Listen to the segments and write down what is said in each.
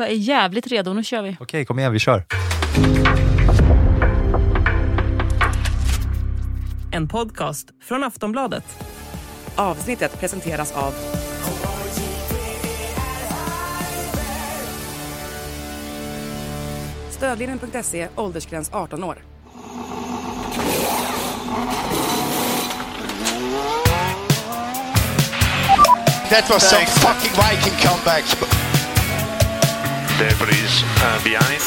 Jag är jävligt redo, nu kör vi. Okej, kom igen, vi kör. En podcast från Aftonbladet. Avsnittet presenteras av Stödlinjen.se, åldersgräns 18 år. That was some fucking Viking comebacks. Debris uh, behind.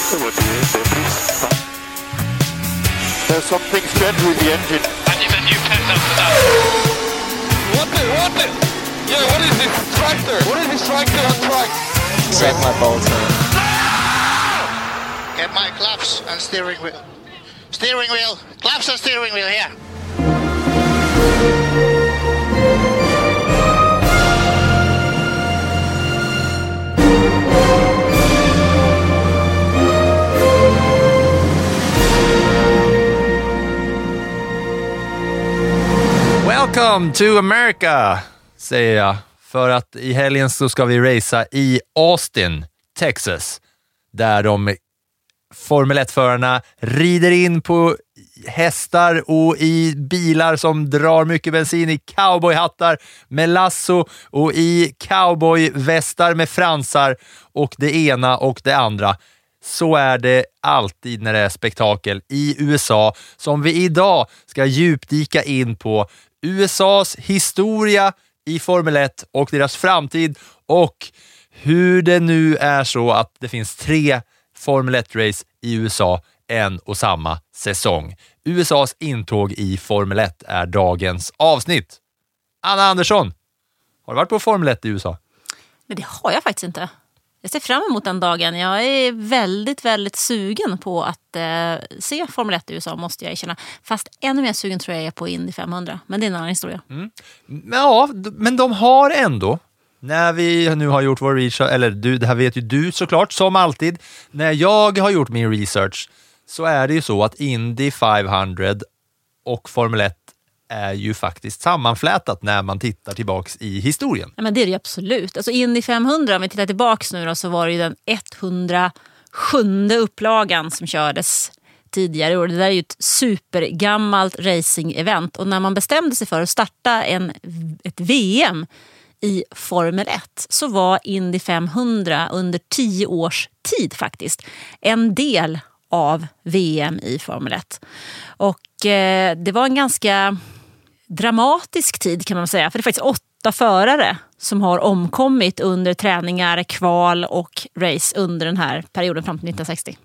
There's something strange with the engine. And if a new pencil for that. What the, what the? Yeah, what is this tractor? What is this tractor on track? Suck my balls, man. Get my claps and steering wheel. Steering wheel. Claps and steering wheel here. Welcome to America, säger jag. För att i helgen så ska vi racea i Austin, Texas, där de Formel 1-förarna rider in på hästar och i bilar som drar mycket bensin, i cowboyhattar med lasso och i cowboyvästar med fransar och det ena och det andra. Så är det alltid när det är spektakel i USA som vi idag ska djupdyka in på USAs historia i Formel 1 och deras framtid och hur det nu är så att det finns tre Formel 1-race i USA en och samma säsong. USAs intåg i Formel 1 är dagens avsnitt. Anna Andersson, har du varit på Formel 1 i USA? Nej, det har jag faktiskt inte. Jag ser fram emot den dagen. Jag är väldigt, väldigt sugen på att eh, se Formel 1 i USA, måste jag erkänna. Fast ännu mer sugen tror jag är på Indy 500. Men det är en annan historia. Mm. Ja, men de har ändå, när vi nu har gjort vår research, eller du, det här vet ju du såklart, som alltid, när jag har gjort min research så är det ju så att Indy 500 och Formel 1 är ju faktiskt sammanflätat när man tittar tillbaks i historien. Ja, men det är det ju absolut. Alltså Indy 500, om vi tittar tillbaks nu då, så var det ju den 107 upplagan som kördes tidigare. år. det där är ju ett supergammalt racing-event. Och när man bestämde sig för att starta en, ett VM i Formel 1 så var Indy 500 under tio års tid faktiskt en del av VM i Formel 1. Och eh, det var en ganska dramatisk tid kan man säga. För det är faktiskt åtta förare som har omkommit under träningar, kval och race under den här perioden fram till 1960.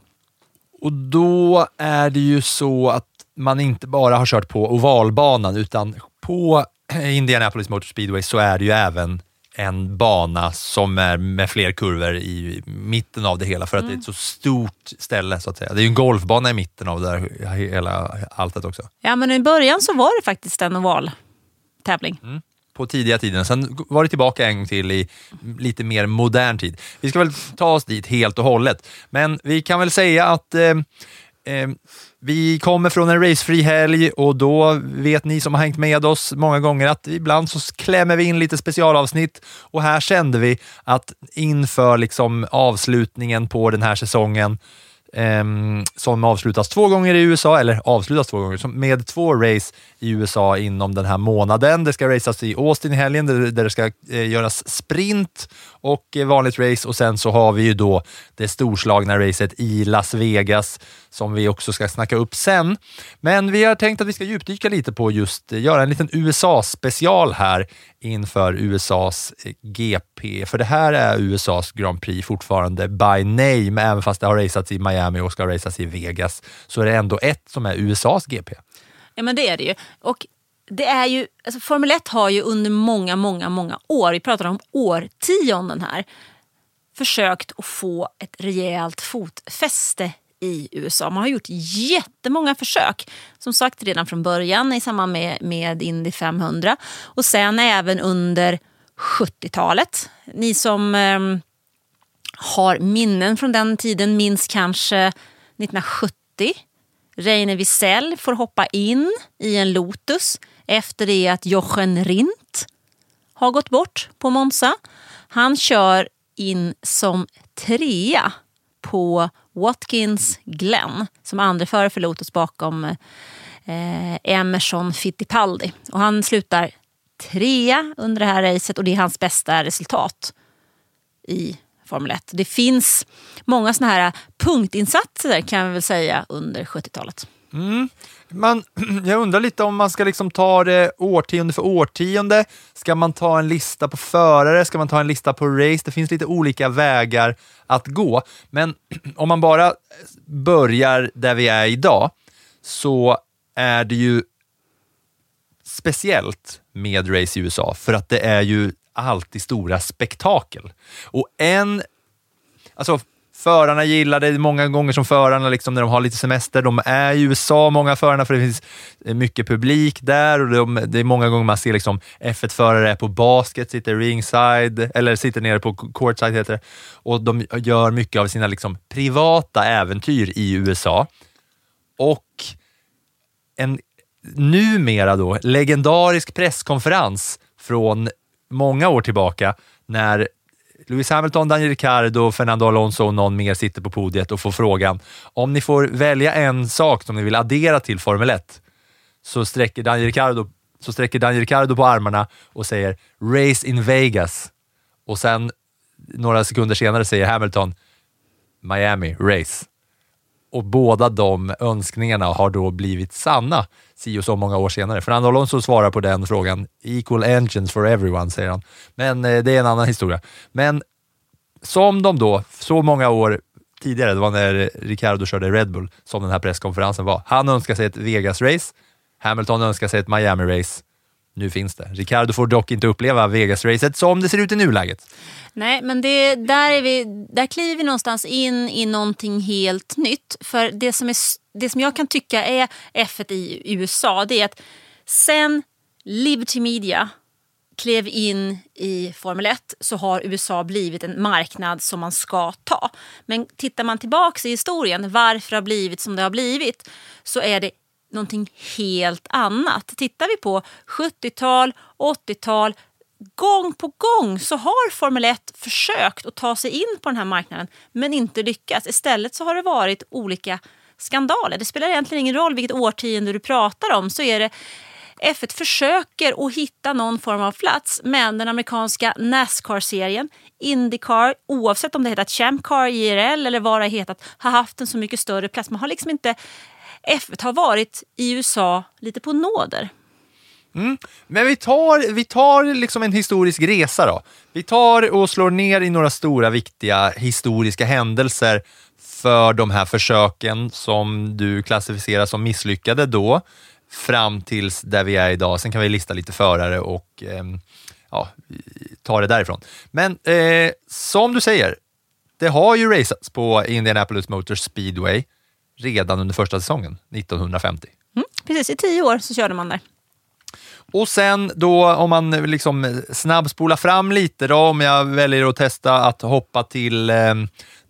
Och då är det ju så att man inte bara har kört på ovalbanan utan på Indianapolis Motor Speedway så är det ju även en bana som är med fler kurvor i mitten av det hela för att det är ett så stort ställe så att säga. Det är ju en golfbana i mitten av det där hela alltet också. Ja, men i början så var det faktiskt en ovaltävling. på tidiga tiden. Sen var det tillbaka en gång till i lite mer modern tid. Vi ska väl ta oss dit helt och hållet, men vi kan väl säga att eh, Ehm, vi kommer från en racefri helg och då vet ni som har hängt med oss många gånger att ibland så klämmer vi in lite specialavsnitt och här kände vi att inför liksom avslutningen på den här säsongen ehm, som avslutas två gånger i USA, eller avslutas två gånger, med två race i USA inom den här månaden. Det ska racas i Austin i helgen där, det ska eh, göras sprint och eh, vanligt race och sen så har vi ju då det storslagna racet i Las Vegas som vi också ska snacka upp sen. Men vi har tänkt att vi ska djupdyka lite på just, eh, göra en liten USA-special här inför USAs eh, GP. För det här är USAs Grand Prix fortfarande by name, även fast det har racats i Miami och ska racas i Vegas, så är det ändå ett som är USAs GP. Ja men det är det ju. Och det är ju, alltså Formel 1 har ju under många, många, många år, vi pratar om årtionden här, försökt att få ett rejält fotfäste i USA. Man har gjort jättemånga försök. Som sagt redan från början i samband med, med Indy 500 och sen även under 70-talet. Ni som eh, har minnen från den tiden minns kanske 1970. Reine Wiesel får hoppa in i en Lotus efter det att Jochen Rindt har gått bort på Monza. Han kör in som trea på Watkins Glenn, som andra före för Lotus bakom eh, Emerson Fittipaldi. Och han slutar trea under det här racet och det är hans bästa resultat i Formel 1. Det finns många såna här punktinsatser kan vi väl säga under 70-talet. Mm. Man, jag undrar lite om man ska liksom ta det årtionde för årtionde. Ska man ta en lista på förare? Ska man ta en lista på race? Det finns lite olika vägar att gå. Men om man bara eh, börjar där vi är idag så är det ju speciellt med race i USA för att det är ju alltid stora spektakel. Och en alltså förarna gillar det många gånger som förarna, liksom, när de har lite semester. De är i USA, många förarna, för det finns eh, mycket publik där och de, det är många gånger man ser liksom, F1-förare på basket, sitter ringside, eller sitter nere på courtside heter det, och de gör mycket av sina liksom, privata äventyr i USA. Och en numera då legendarisk presskonferens från många år tillbaka när Lewis Hamilton, Daniel Ricciardo, Fernando Alonso och någon mer sitter på podiet och får frågan om ni får välja en sak som ni vill addera till Formel 1 så sträcker Daniel Ricciardo, så sträcker Daniel Ricciardo på armarna och säger “Race in Vegas” och sen några sekunder senare säger Hamilton “Miami, race” och båda de önskningarna har då blivit sanna si och så många år senare. Fernando Alonso svarar på den frågan, equal engines for everyone, säger han. Men eh, det är en annan historia. Men som de då, så många år tidigare, det var när Ricardo körde Red Bull, som den här presskonferensen var. Han önskar sig ett Vegas-race, Hamilton önskar sig ett Miami-race. Nu finns det. Ricardo får dock inte uppleva Vegas-racet som det ser ut i nuläget. Nej, men det, där, är vi, där kliver vi någonstans in i någonting helt nytt. För det som, är, det som jag kan tycka är F1 i USA, det är att sen Liberty Media klev in i Formel 1 så har USA blivit en marknad som man ska ta. Men tittar man tillbaka i historien, varför det har blivit som det har blivit, så är det någonting helt annat. Tittar vi på 70-tal, 80-tal, gång på gång så har Formel 1 försökt att ta sig in på den här marknaden men inte lyckats. Istället så har det varit olika skandaler. Det spelar egentligen ingen roll vilket årtionde du pratar om så är det F1 försöker att hitta någon form av plats men den amerikanska Nascar-serien, Indycar, oavsett om det hetat Champ Car, IRL eller vad det hetat, har haft en så mycket större plats. Man har liksom inte F1 har varit i USA lite på nåder. Mm. Men vi tar, vi tar liksom en historisk resa då. Vi tar och slår ner i några stora viktiga historiska händelser för de här försöken som du klassificerar som misslyckade då fram tills där vi är idag. Sen kan vi lista lite förare och eh, ja, ta det därifrån. Men eh, som du säger, det har ju racats på Indianapolis Motor Speedway redan under första säsongen 1950. Mm, precis, i tio år så körde man där. Och sen då om man liksom snabbspolar fram lite då, om jag väljer att testa att hoppa till eh,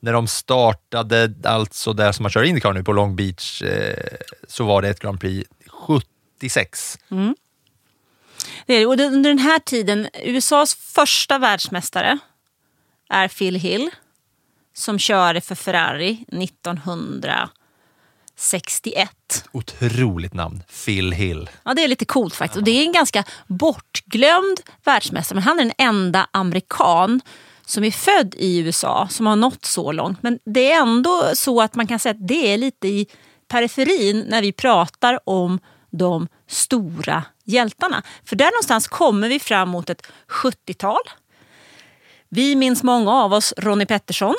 när de startade, alltså där som man kör Indycar nu på Long Beach, eh, så var det ett Grand Prix 76. Mm. Det är, det. och under den här tiden, USAs första världsmästare är Phil Hill som körde för Ferrari 1961. Otroligt namn, Phil Hill. Ja, det är lite coolt faktiskt. Och det är en ganska bortglömd världsmästare. Men han är den enda amerikan som är född i USA som har nått så långt. Men det är ändå så att man kan säga att det är lite i periferin när vi pratar om de stora hjältarna. För där någonstans kommer vi fram mot ett 70-tal. Vi minns många av oss Ronnie Pettersson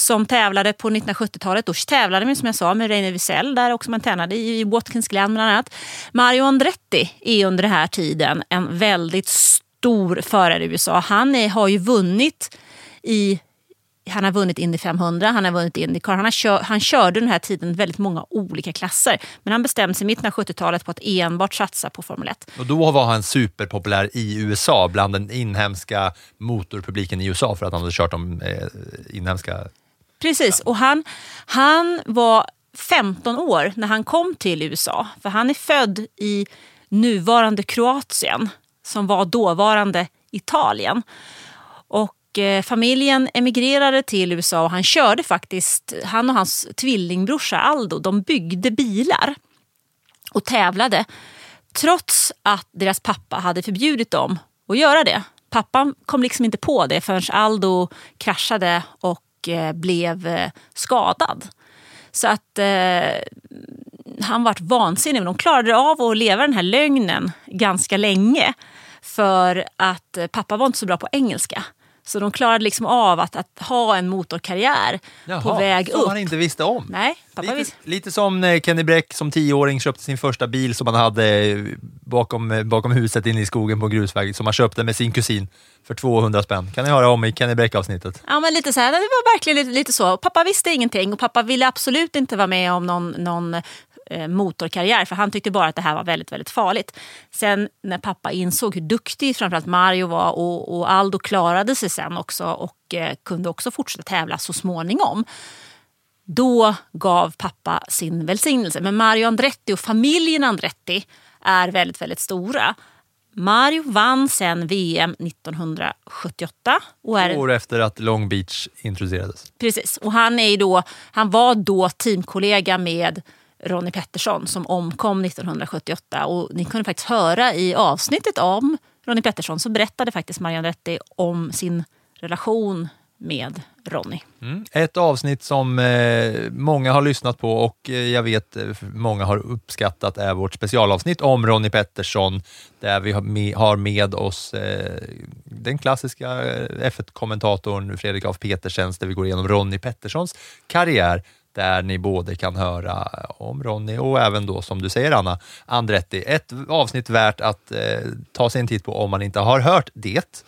som tävlade på 1970-talet. Då tävlade man som jag sa med Reine Wiesel där också man tränade i Watkins Glen bland annat. Mario Andretti är under den här tiden en väldigt stor förare i USA. Han är, har ju vunnit i han har vunnit Indy 500, han har vunnit Indycar. Han, har kör, han körde den här tiden väldigt många olika klasser. Men han bestämde sig i mitten av 70-talet på att enbart satsa på Formel 1. Och då var han superpopulär i USA bland den inhemska motorpubliken i USA för att han hade kört de eh, inhemska... Precis, och han, han var 15 år när han kom till USA. För han är född i nuvarande Kroatien som var dåvarande Italien. Och Och eh, familjen emigrerade till USA och han körde faktiskt, han och hans tvillingbrorsa Aldo, de byggde bilar och tävlade. Trots att deras pappa hade förbjudit dem att göra det. Pappan kom liksom inte på det förrän Aldo kraschade och och eh, blev eh, skadad. Så att eh, han vart vansinnig. Men de klarade av att leva den här lögnen ganska länge. För att eh, pappa var inte så bra på engelska. Så de klarade liksom av att, att ha en motorkarriär på väg som upp. han inte visste om. Nej, pappa Lite, lite som när Kenny Bräck som tioåring köpte sin första bil som han hade eh, bakom, eh, bakom huset inne i skogen på grusväg, som han köpte med sin kusin för 200 spänn. kan ni höra om i Kenny Bräck-avsnittet. Ja, men lite så här, det var verkligen lite, lite så. Pappa visste ingenting och pappa ville absolut inte vara med om någon, någon eh, motorkarriär för han tyckte bara att det här var väldigt, väldigt farligt. Sen när pappa insåg hur duktig framförallt Mario var och, och Aldo klarade sig sen också och eh, kunde också fortsätta tävla så småningom. Då gav pappa sin välsignelse. Men Mario Andretti och familjen Andretti är väldigt, väldigt stora. Mario vann sen VM 1978 och är År efter att Long Beach introducerades. Precis, och han, är då, han var då teamkollega med Ronnie Pettersson som omkom 1978. Och ni kunde faktiskt höra i avsnittet om Ronnie Pettersson så berättade faktiskt Marianne Retti om sin relation med Ronnie. Mm. Ett avsnitt som eh, många har lyssnat på och eh, jag vet eh, många har uppskattat är vårt specialavsnitt om Ronnie Pettersson där vi har med, har med oss eh, den klassiska eh, F1-kommentatorn Fredrik af Petersens där vi går igenom Ronnie Petterssons karriär där ni både kan höra om Ronny och även då som du säger Anna, Andretti. Ett avsnitt värt att eh, ta sig en titt på om man inte har hört det.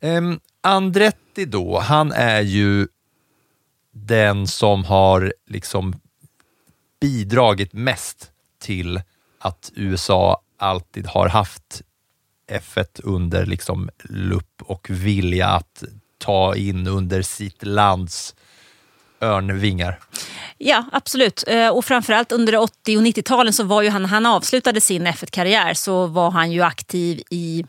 Um, Andretti då, han är ju den som har liksom bidragit mest till att USA alltid har haft F1 under liksom lupp och vilja att ta in under sitt lands örnvingar. Ja, absolut. Eh, och framförallt under 80 och 90-talen så var ju han, han avslutade sin F1-karriär så var han ju aktiv i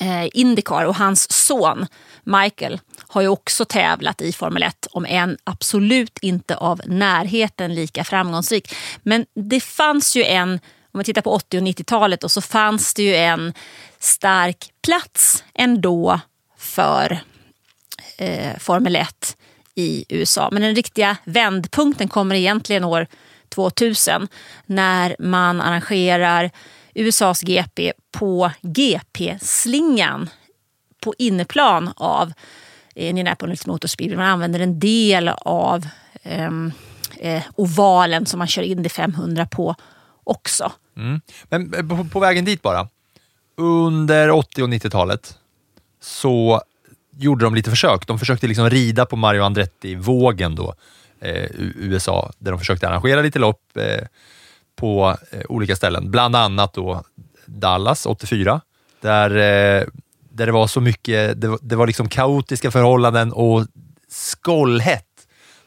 eh, Indycar och hans son Michael har ju också tävlat i Formel 1 om än absolut inte av närheten lika framgångsrik. Men det fanns ju en, om man tittar på 80 och 90-talet och så fanns det ju en stark plats ändå för eh, Formel 1 i USA. Men den riktiga vändpunkten kommer egentligen år 2000 när man arrangerar USAs GP på GP-slingan på inneplan av eh, Indianapolis Motor Speedway. Man använder en del av ehm, eh, ovalen som man kör Indy 500 på också. Mm. Men eh, på, på vägen dit bara. Under 80 och 90-talet så gjorde de lite försök. De försökte liksom rida på Mario Andretti-vågen då, eh, USA, där de försökte arrangera lite lopp eh, på eh, olika ställen. Bland annat då Dallas 84, där, eh, där det var så mycket, det, var- det var liksom kaotiska förhållanden och skållhett.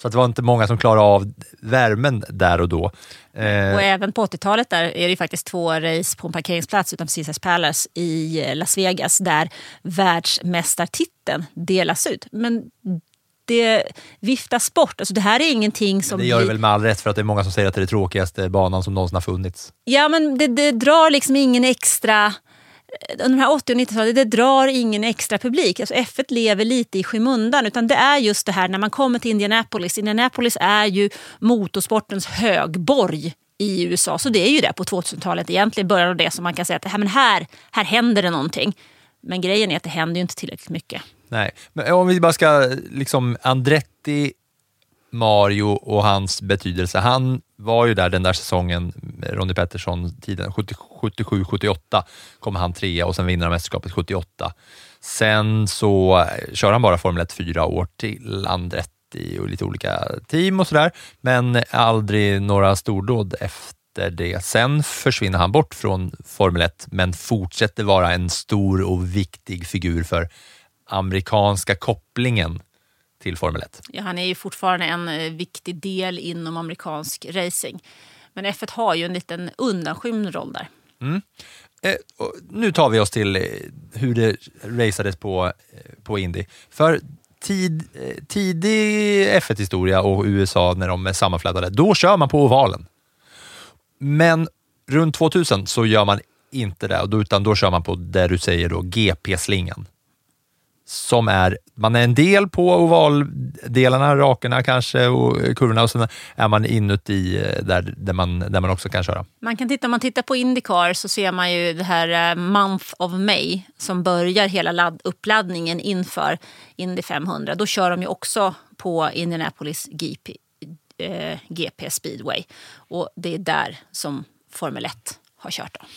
Så att det var inte många som klarade av värmen där och då. Eh, Och även på 80-talet där är det faktiskt två race på en parkeringsplats utanför Caesars Palace i eh, Las Vegas där världsmästartiteln delas ut. Men det viftas bort. Alltså det här är ingenting som... det gör det väl med all rätt för att det är många som säger att det är den tråkigaste banan som någonsin har funnits. Ja, men det, det drar liksom ingen extra... Eh, under de här 80 och 90-talet, det drar ingen extra publik. Alltså F1 lever lite i skymundan. Utan det är just det här när man kommer till Indianapolis. Indianapolis är ju motorsportens högborg i USA. Så det är ju det på 2000-talet egentligen. Början av det som man kan säga att här, men här, här händer det någonting. Men grejen är att det händer ju inte tillräckligt mycket. Nej, men om vi bara ska, liksom Andretti, Mario och hans betydelse. Han var ju där den där säsongen, Ronnie Pettersson-tiden, 77-78 kom han trea och sen vinner han mästerskapet 78. Sen så eh, kör han bara Formel 1 fyra år till, Andretti och lite olika team och sådär, men aldrig några stordåd efter det. Sen försvinner han bort från Formel 1, men fortsätter vara en stor och viktig figur för amerikanska kopplingen till Formel 1. Ja, han är ju fortfarande en eh, viktig del inom amerikansk racing. Men F1 har ju en liten undanskymd roll där. Eh, och nu tar vi oss till eh, hur det raceades på, eh, på Indy. För tid, eh, tidig F1-historia och USA när de är sammanflätade, då kör man på ovalen. Men runt 2000 så gör man inte det, utan då kör man på det du säger då, GP-slingan. Som är, man är en del på ovaldelarna, rakerna kanske och kurvorna och sen är man inuti eh, där, där, man, där man också kan köra. Man kan titta, om man tittar på Indycar så ser man ju det här eh, Month of May som börjar hela ladd, uppladdningen inför Indy 500. Då kör de ju också på Indianapolis GP, eh, GP Speedway. Och det är där som Formel 1 har kört. Då.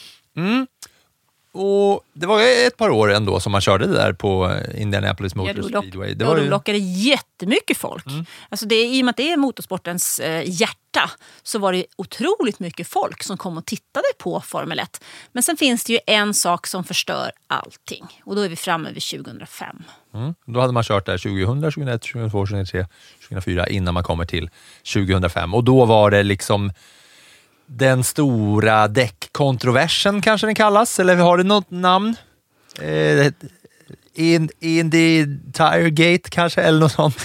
Och Det var ett par år ändå som man körde det där på eh, Indianapolis Ja, Motor då lock, Speedway. Det ja, var de ju, lockade jättemycket folk. Alltså det, I och med att det är motorsportens eh, hjärta så var det otroligt mycket folk som kom och tittade på Formel 1. Men sen finns det ju en sak som förstör allting. Och då är vi framme vid 2005. mm, då hade man kört där 2000, 2001, 2002, 2003, 2004 innan man kommer till 2005. Och då var det liksom den stora däckkontroversen kanske den kallas, eller har det något namn? Eh, in, Indy Tiregate kanske, eller något sånt.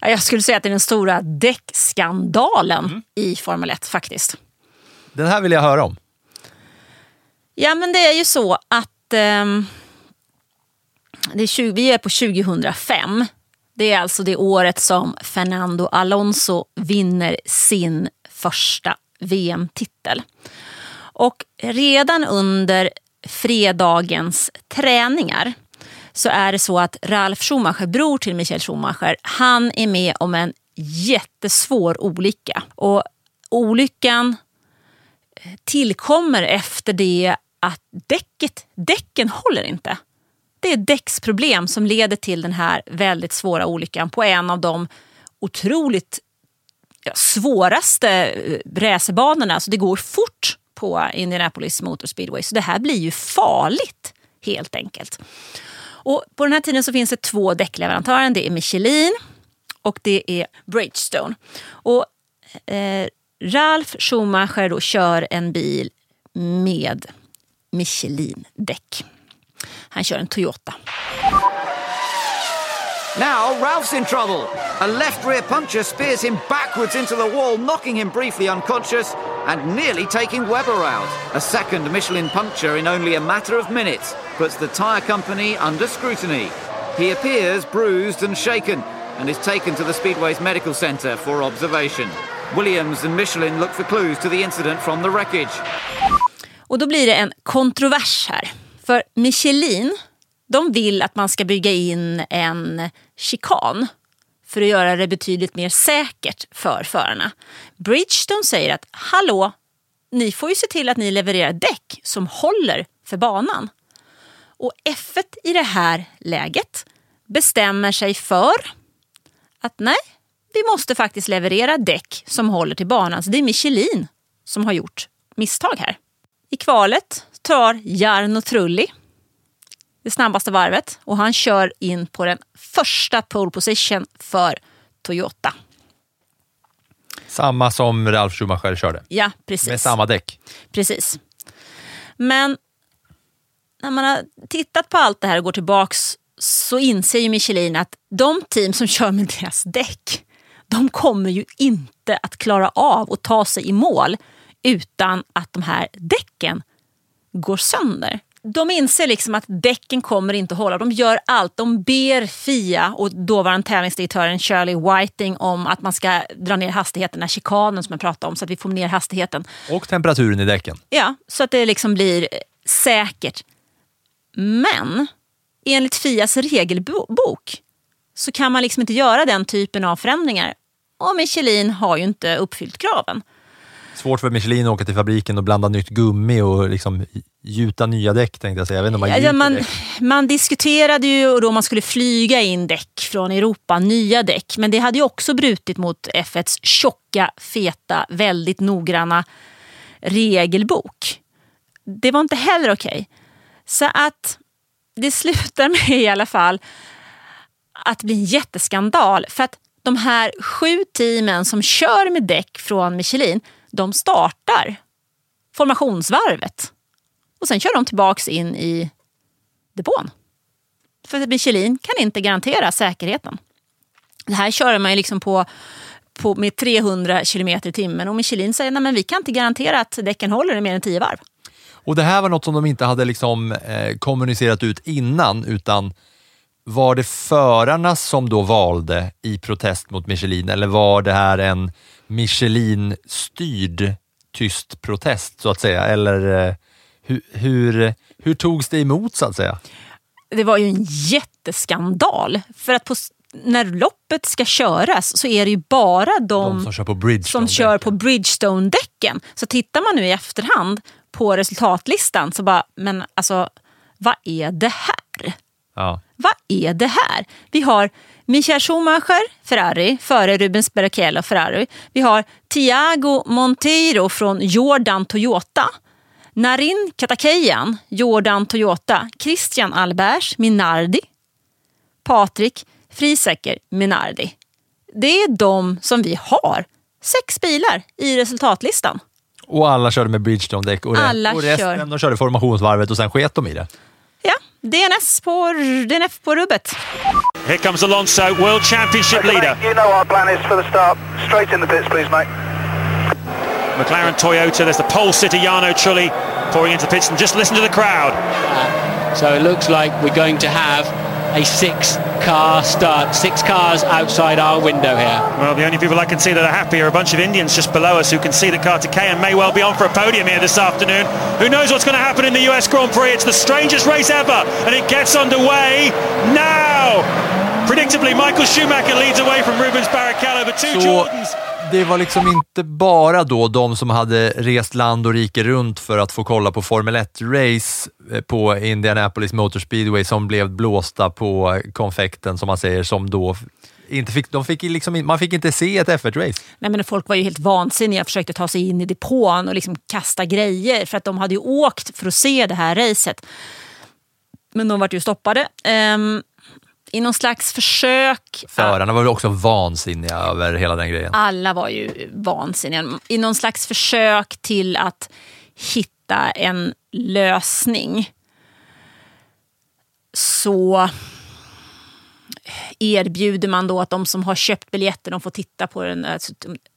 Ja, Jag skulle säga att det är den stora däckskandalen Mm. i Formel 1 faktiskt. Den här vill jag höra om. Ja, men det är ju så att ehm, det är 20, vi är på 2005. Det är alltså det året som Fernando Alonso vinner sin första VM-titel. Och redan under fredagens träningar så är det så att Ralf Schumacher, bror till Michael Schumacher, han är med om en jättesvår olycka. Och olyckan eh, tillkommer efter det att däcket, däcken håller inte. Det är däcksproblem som leder till den här väldigt svåra olyckan på en av de otroligt svåraste eh, racerbanorna. Alltså det går fort på Indianapolis Motor Speedway så det här blir ju farligt helt enkelt. Och på den här tiden så finns det två däckleverantörer. Det är Michelin och det är Bridgestone. Och eh, Ralf Schumacher då kör en bil med Michelin-däck. Han kör en Toyota. Now, Ralph's in trouble. A left rear puncher spears him backwards into the wall, knocking him briefly unconscious and nearly taking Webber out. A second Michelin puncture in only a matter of minutes puts the tyre company under scrutiny. He appears bruised and shaken and is taken to the Speedway's medical centre for observation. Williams and Michelin look for clues to the incident from the wreckage. Och då blir det en kontrovers här. För Michelin, de vill att man ska bygga in en chikan för att göra det betydligt mer säkert för förarna. Bridgestone säger att hallå, ni får ju se till att ni levererar däck som håller för banan. Och F1 i det här läget bestämmer sig för att nej, vi måste faktiskt leverera däck som håller till banan. Så det är Michelin som har gjort misstag här. I kvalet tar Jarno Trulli det snabbaste varvet och han kör in på den första pole position för Toyota. Samma som Ralf Schumacher körde, Ja, precis. med samma däck. Precis. Men när man har tittat på allt det här och går tillbaks så inser ju Michelin att de team som kör med deras däck, de kommer ju inte att klara av att ta sig i mål utan att de här däcken går sönder. De inser liksom att däcken kommer inte att hålla. De gör allt. De ber FIA och dåvarande tävlingsdirektören Shirley Whiting om att man ska dra ner hastigheten, den här chikanen som jag pratade om, så att vi får ner hastigheten. Och temperaturen i däcken. Ja, så att det liksom blir säkert. Men enligt Fias regelbok så kan man liksom inte göra den typen av förändringar. Och Michelin har ju inte uppfyllt kraven. Svårt för Michelin att åka till fabriken och blanda nytt gummi och liksom gjuta nya däck tänkte jag säga. Jag vet inte om man Ja, man, däck. man diskuterade ju då man skulle flyga in däck från Europa, nya däck. Men det hade ju också brutit mot F1s tjocka, feta, väldigt noggranna regelbok. Det var inte heller okej. Så att det slutar med i alla fall att bli en jätteskandal. För att de här sju teamen som kör med däck från Michelin, de startar formationsvarvet. Och sen kör de tillbaks in i depån. För Michelin kan inte garantera säkerheten. Det här kör man ju liksom på, på med 300 km i timmen och Michelin säger nej, men vi kan inte garantera att däcken håller i mer än 10 varv. Och det här var något som de inte hade liksom, eh, kommunicerat ut innan, utan var det förarna som då valde i protest mot Michelin eller var det här en Michelin-styrd tyst protest så att säga? Eller eh, hur, hur, hur togs det emot så att säga? Det var ju en jätteskandal. För att på, när loppet ska köras så är det ju bara de, De som kör på Bridgestone. Bridgestone-däcken. Så tittar man nu i efterhand på resultatlistan så bara, men alltså vad är det här? Ja. Vad är det här? Vi har Michael Schumacher, Ferrari, före Rubens Barrichello, Ferrari. Vi har Thiago Monteiro från Jordan Toyota. Narin Katakeyan, Jordan Toyota. Christian Albers, Minardi. Patrik Frisäcker, Minardi. Det är de som vi har. Sex bilar i resultatlistan. Och alla körde med Bridgestone-däck och, Alla och resten kör. de körde formationsvarvet och sen sket de i det. Ja, DNS på, DNF på rubbet. Here comes Alonso, World Championship leader. You know our plan is for the start. Straight in the pits, please, mate. McLaren Toyota, there's the pole sitter Jarno Trulli pouring into the pits and just listen to the crowd. So it looks like we're going to have a six car start. Six cars outside our window here. Well, the only people I can see that are happy are a bunch of Indians just below us who can see that Kartikeyan may well be on for a podium here this afternoon. Who knows what's going to happen in the US Grand Prix? It's the strangest race ever, and it gets underway now. Predictably, Michael Schumacher leads away from Rubens Barrichello, but two Så Jordans. Det var liksom inte bara då de som hade rest land och rike runt för att få kolla på Formel 1-race eh, på Indianapolis Motor Speedway som blev blåsta på konfekten, som man säger, som då inte fick, de fick liksom, man fick inte se ett F1-race. Nej, men folk var ju helt vansinniga och försökte ta sig in i depån och liksom kasta grejer för att de hade ju åkt för att se det här racet. Men de vart ju stoppade. Um, i någon slags försök... Förarna var väl också vansinniga över hela den grejen. Alla var ju vansinniga. I någon slags försök till att hitta en lösning så erbjuder man då att de som har köpt biljetter de får titta på den, alltså,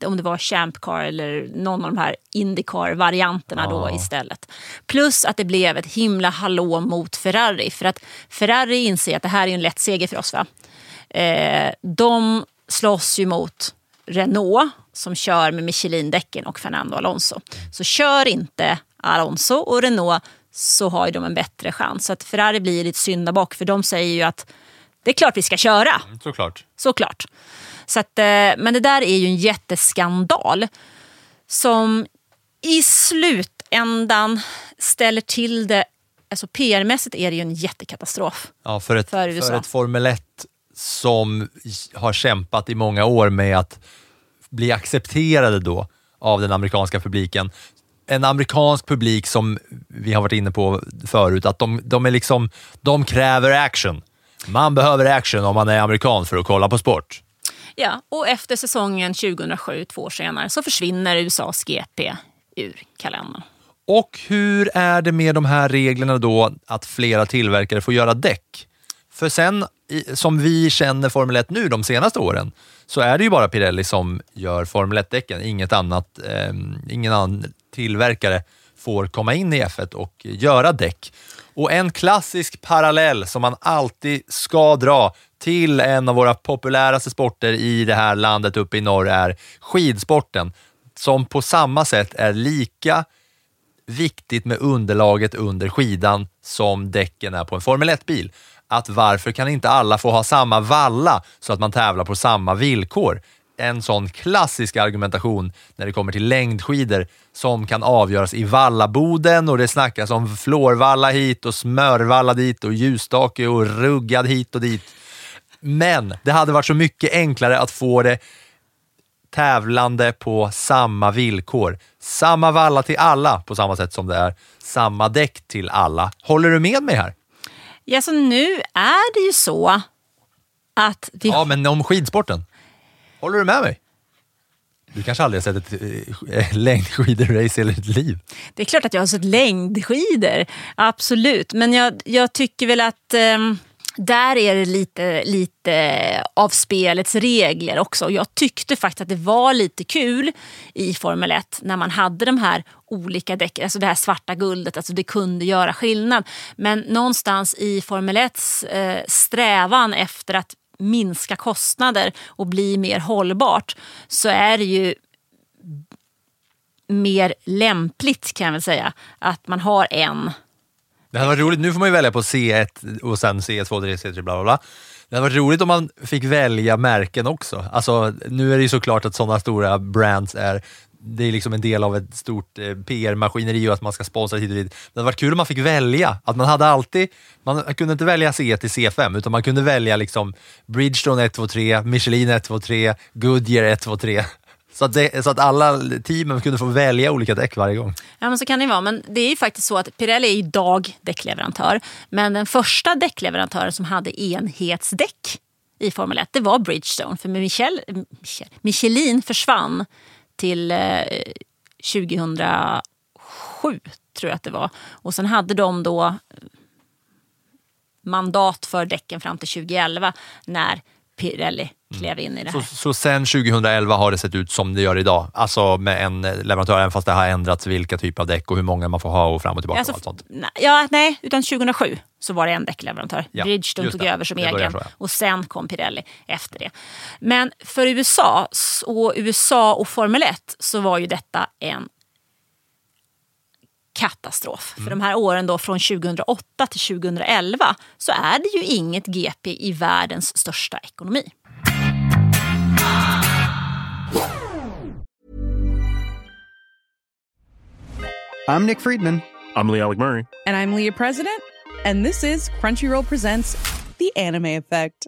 om det var Champ Car eller någon av de här Indycar-varianterna då istället. Plus att det blev ett himla hallå mot Ferrari. För att Ferrari inser att det här är en lätt seger för oss. Va? Eh, de slåss ju mot Renault som kör med Michelin-däcken och Fernando Alonso. Så kör inte Alonso och Renault så har ju de en bättre chans. Så att Ferrari blir lite syndabock för de säger ju att det är klart vi ska köra. Såklart. Såklart. Så att, eh, men det där är ju en jätteskandal som i slutändan ställer till det. Alltså PR-mässigt är det ju en jättekatastrof. Ja, för, ett, För för ett Formel 1 som har kämpat i många år med att bli accepterade då av den amerikanska publiken. En amerikansk publik som vi har varit inne på förut, att de, de, är liksom, de kräver action. Man behöver action om man är amerikan för att kolla på sport. Ja, och efter säsongen 2007, två år senare, så försvinner USAs GP ur kalendern. Och hur är det med de här reglerna då att flera tillverkare får göra däck? För sen, som vi känner Formel 1 nu de senaste åren, så är det ju bara Pirelli som gör Formel 1-däcken. Inget annat, eh, ingen annan tillverkare får komma in i F1 och göra däck. Och en klassisk parallell som man alltid ska dra till en av våra populäraste sporter i det här landet uppe i norr är skidsporten, som på samma sätt är lika viktigt med underlaget under skidan som däcken är på en Formel 1-bil. Att varför kan inte alla få ha samma valla så att man tävlar på samma villkor? En sån klassisk argumentation när det kommer till längdskidor som kan avgöras i vallaboden och det snackas om flårvalla hit och smörvalla dit och ljusstake och ruggad hit och dit. Men det hade varit så mycket enklare att få det tävlande på samma villkor. Samma valla till alla på samma sätt som det är samma däck till alla. Håller du med mig här? Ja, så nu är det ju så att vi Ja, men om skidsporten. Håller du med mig? Du kanske aldrig har sett ett eh, längdskidor-race i hela ditt liv? Det är klart att jag har sett längdskidor, absolut. Men jag, jag tycker väl att ehm, där är det lite, lite av spelets regler också. Jag tyckte faktiskt att det var lite kul i Formel 1 när man hade de här olika däcken, alltså det här svarta guldet, alltså det kunde göra skillnad. Men någonstans i Formel 1 eh, strävan efter att minska kostnader och bli mer hållbart så är det ju mer lämpligt kan jag väl säga att man har en Det hade varit roligt, nu får man ju välja på C1 och sen C2, C3, C3, bla bla bla. Det hade varit roligt om man fick välja märken också. Alltså, nu är det ju såklart att sådana stora brands är det är liksom en del av ett stort eh, PR-maskineri och att man ska sponsra hit och dit. Det hade varit kul om man fick välja. Att man hade alltid, man kunde inte välja C till C5 utan man kunde välja liksom Bridgestone 1, 2, 3, Michelin 1, 2, 3, Goodyear 1, 2, 3. Så att, det, så att alla teamen kunde få välja olika däck varje gång. Ja men så kan det vara. Men det är ju faktiskt så att Pirelli är idag däckleverantör. Men den första däckleverantören som hade enhetsdäck i Formel 1 det var Bridgestone. För Michel, Michel, Michelin försvann till eh, 2007 tror jag att det var. Och sen hade de då eh, mandat för däcken fram till 2011 när Pirelli klev in i det här. Så, så sen 2011 har det sett ut som det gör idag? Alltså med en leverantör, även fast det har ändrats vilka typer av däck och hur många man får ha och fram och tillbaka Alltså, och allt sånt? ja, nej, utan 2007 så var det en däckleverantör. Ja, Bridgestone tog det. över som Det egen så, ja. och sen kom Pirelli efter det. Men för USA och USA och Formel 1 så var ju detta en katastrof. Mm. För de här åren då från 2008 till 2011 så är det ju inget GP i världens största ekonomi. I'm Nick Friedman. I'm Lee Alec Murray. And I'm Leah President, and this is Crunchyroll Presents The Anime Effect.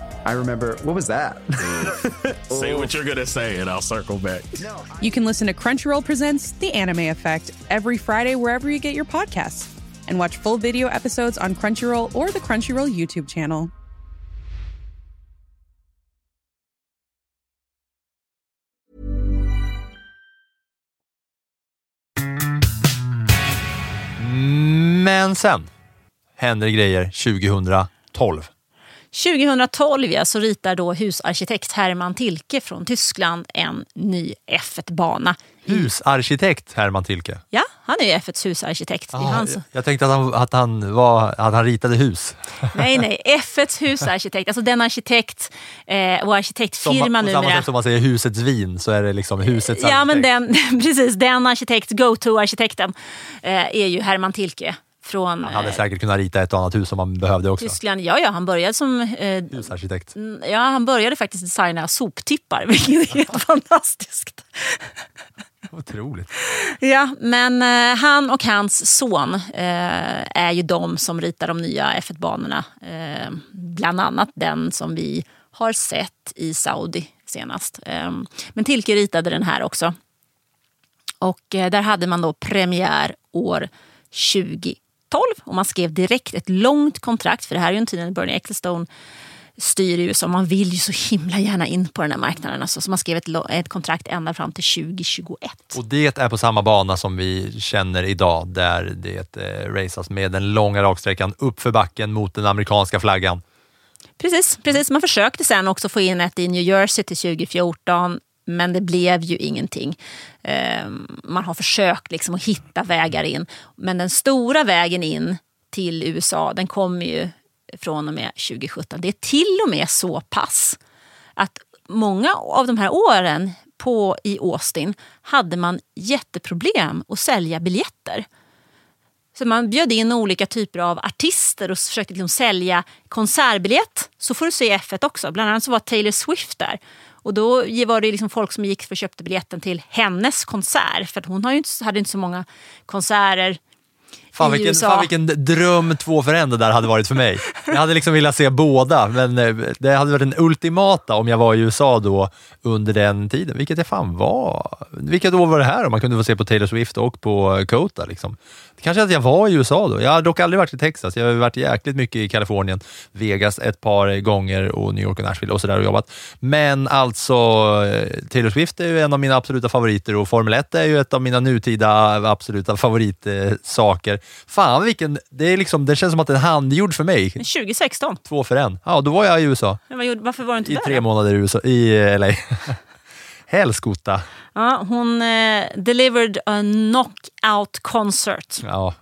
I remember, what was that? Say what you're gonna say, and I'll circle back. you can listen to Crunchyroll Presents The Anime Effect every Friday wherever you get your podcasts. And watch full video episodes on Crunchyroll or the Crunchyroll YouTube channel. Men sen händer grejer 2012. 2012 ja, så ritar då husarkitekt Hermann Tilke från Tyskland en ny F1-bana. Husarkitekt Herman Tilke. Ja, han är ju F1s husarkitekt. Ah, han som- jag, tänkte att han, att, han var, att han ritade hus. Nej, nej, F1s husarkitekt. Alltså den arkitekt eh, och arkitektfirma Som, på samma numera. sätt som man säger husets vin så är det liksom husets Ja, men arkitekt. den, precis. Den arkitekt, go-to-arkitekten, eh, är ju Hermann Tilke från Han hade eh, säkert kunnat rita ett annat hus om man behövde också. Tyskland. Ja, ja, han började som... Eh, Husarkitekt. ja, han började faktiskt designa soptippar, vilket är helt fantastiskt. Otroligt. Ja, men eh, han och hans son eh, är ju de som ritar de nya F1-banorna. Eh, bland annat den som vi har sett i Saudi senast. Eh, men Tilke ritade den här också. Och eh, där hade man då premiär år 2012 och man skrev direkt ett långt kontrakt, för det här är ju en tid när Bernie Ecclestone styr i USA. Man vill ju så himla gärna in på den här marknaden. Alltså, så man skrev ett, ett kontrakt ända fram till 2021. Och det är på samma bana som vi känner idag där det eh, raceas med den långa raksträckan upp för backen mot den amerikanska flaggan. Precis, precis. Man försökte sen också få in ett i New Jersey till 2014 men det blev ju ingenting. Ehm, man har försökt liksom att hitta vägar in. Men den stora vägen in till USA den kommer ju från och med 2017. Det är till och med så pass att många av de här åren på, i Austin hade man jätteproblem att sälja biljetter. Så man bjöd in olika typer av artister och försökte liksom sälja konsertbiljett. Så får du se F1 också. Bland annat så var Taylor Swift där. Och då var det liksom folk som gick för och köpte biljetten till hennes konsert. För att hon har ju inte, hade inte så många konserter Fan vilken, USA. fan vilken dröm två för en det där hade varit för mig. Jag hade liksom velat se båda, men eh, det hade varit den ultimata om jag var i USA då under den tiden, vilket jag fan var. Vilket år var det här om man kunde få se på Taylor Swift och på Kota? Liksom. Kanske att jag var i USA då. Jag har dock aldrig varit i Texas. Jag har varit jäkligt mycket i Kalifornien, Vegas ett par gånger och New York och Nashville och sådär och jobbat. Men alltså, eh, Taylor Swift är ju en av mina absoluta favoriter och Formel 1 är ju ett av mina nutida absoluta favoritsaker. Fan vilken, det, är liksom, det känns som att den är handgjord för mig. 2016. Två för en. Ja, då var jag i USA. Vad Varför var du inte I där? tre då? månader i, USA, i eh, LA. Helskotta. Ja, hon eh, delivered a knockout concert, Ja.